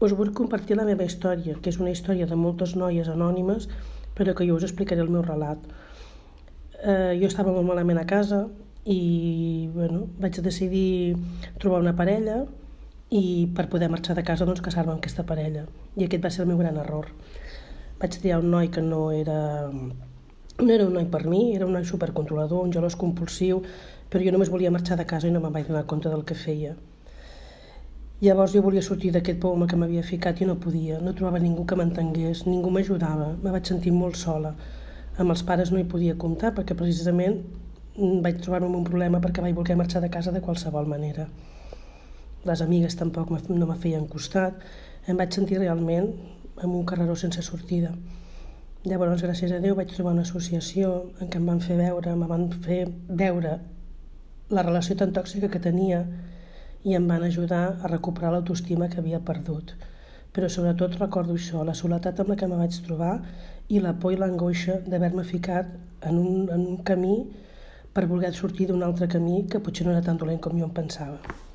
us vull compartir la meva història, que és una història de moltes noies anònimes, però que jo us explicaré el meu relat. Eh, jo estava molt malament a casa i bueno, vaig decidir trobar una parella i per poder marxar de casa doncs casar-me amb aquesta parella. I aquest va ser el meu gran error. Vaig triar un noi que no era, no era un noi per mi, era un noi supercontrolador, un gelós compulsiu, però jo només volia marxar de casa i no me'n vaig donar compte del que feia. Llavors jo volia sortir d'aquest poma que m'havia ficat i no podia, no trobava ningú que m'entengués, ningú m'ajudava, me vaig sentir molt sola. Amb els pares no hi podia comptar perquè precisament vaig trobar-me amb un problema perquè vaig voler marxar de casa de qualsevol manera. Les amigues tampoc no me feien costat, em vaig sentir realment amb un carreró sense sortida. Llavors, gràcies a Déu, vaig trobar una associació en què em van fer veure, me van fer veure la relació tan tòxica que tenia i em van ajudar a recuperar l'autoestima que havia perdut. Però sobretot recordo això, la soledat amb la que me vaig trobar i la por i l'angoixa d'haver-me ficat en un, en un camí per voler sortir d'un altre camí que potser no era tan dolent com jo em pensava.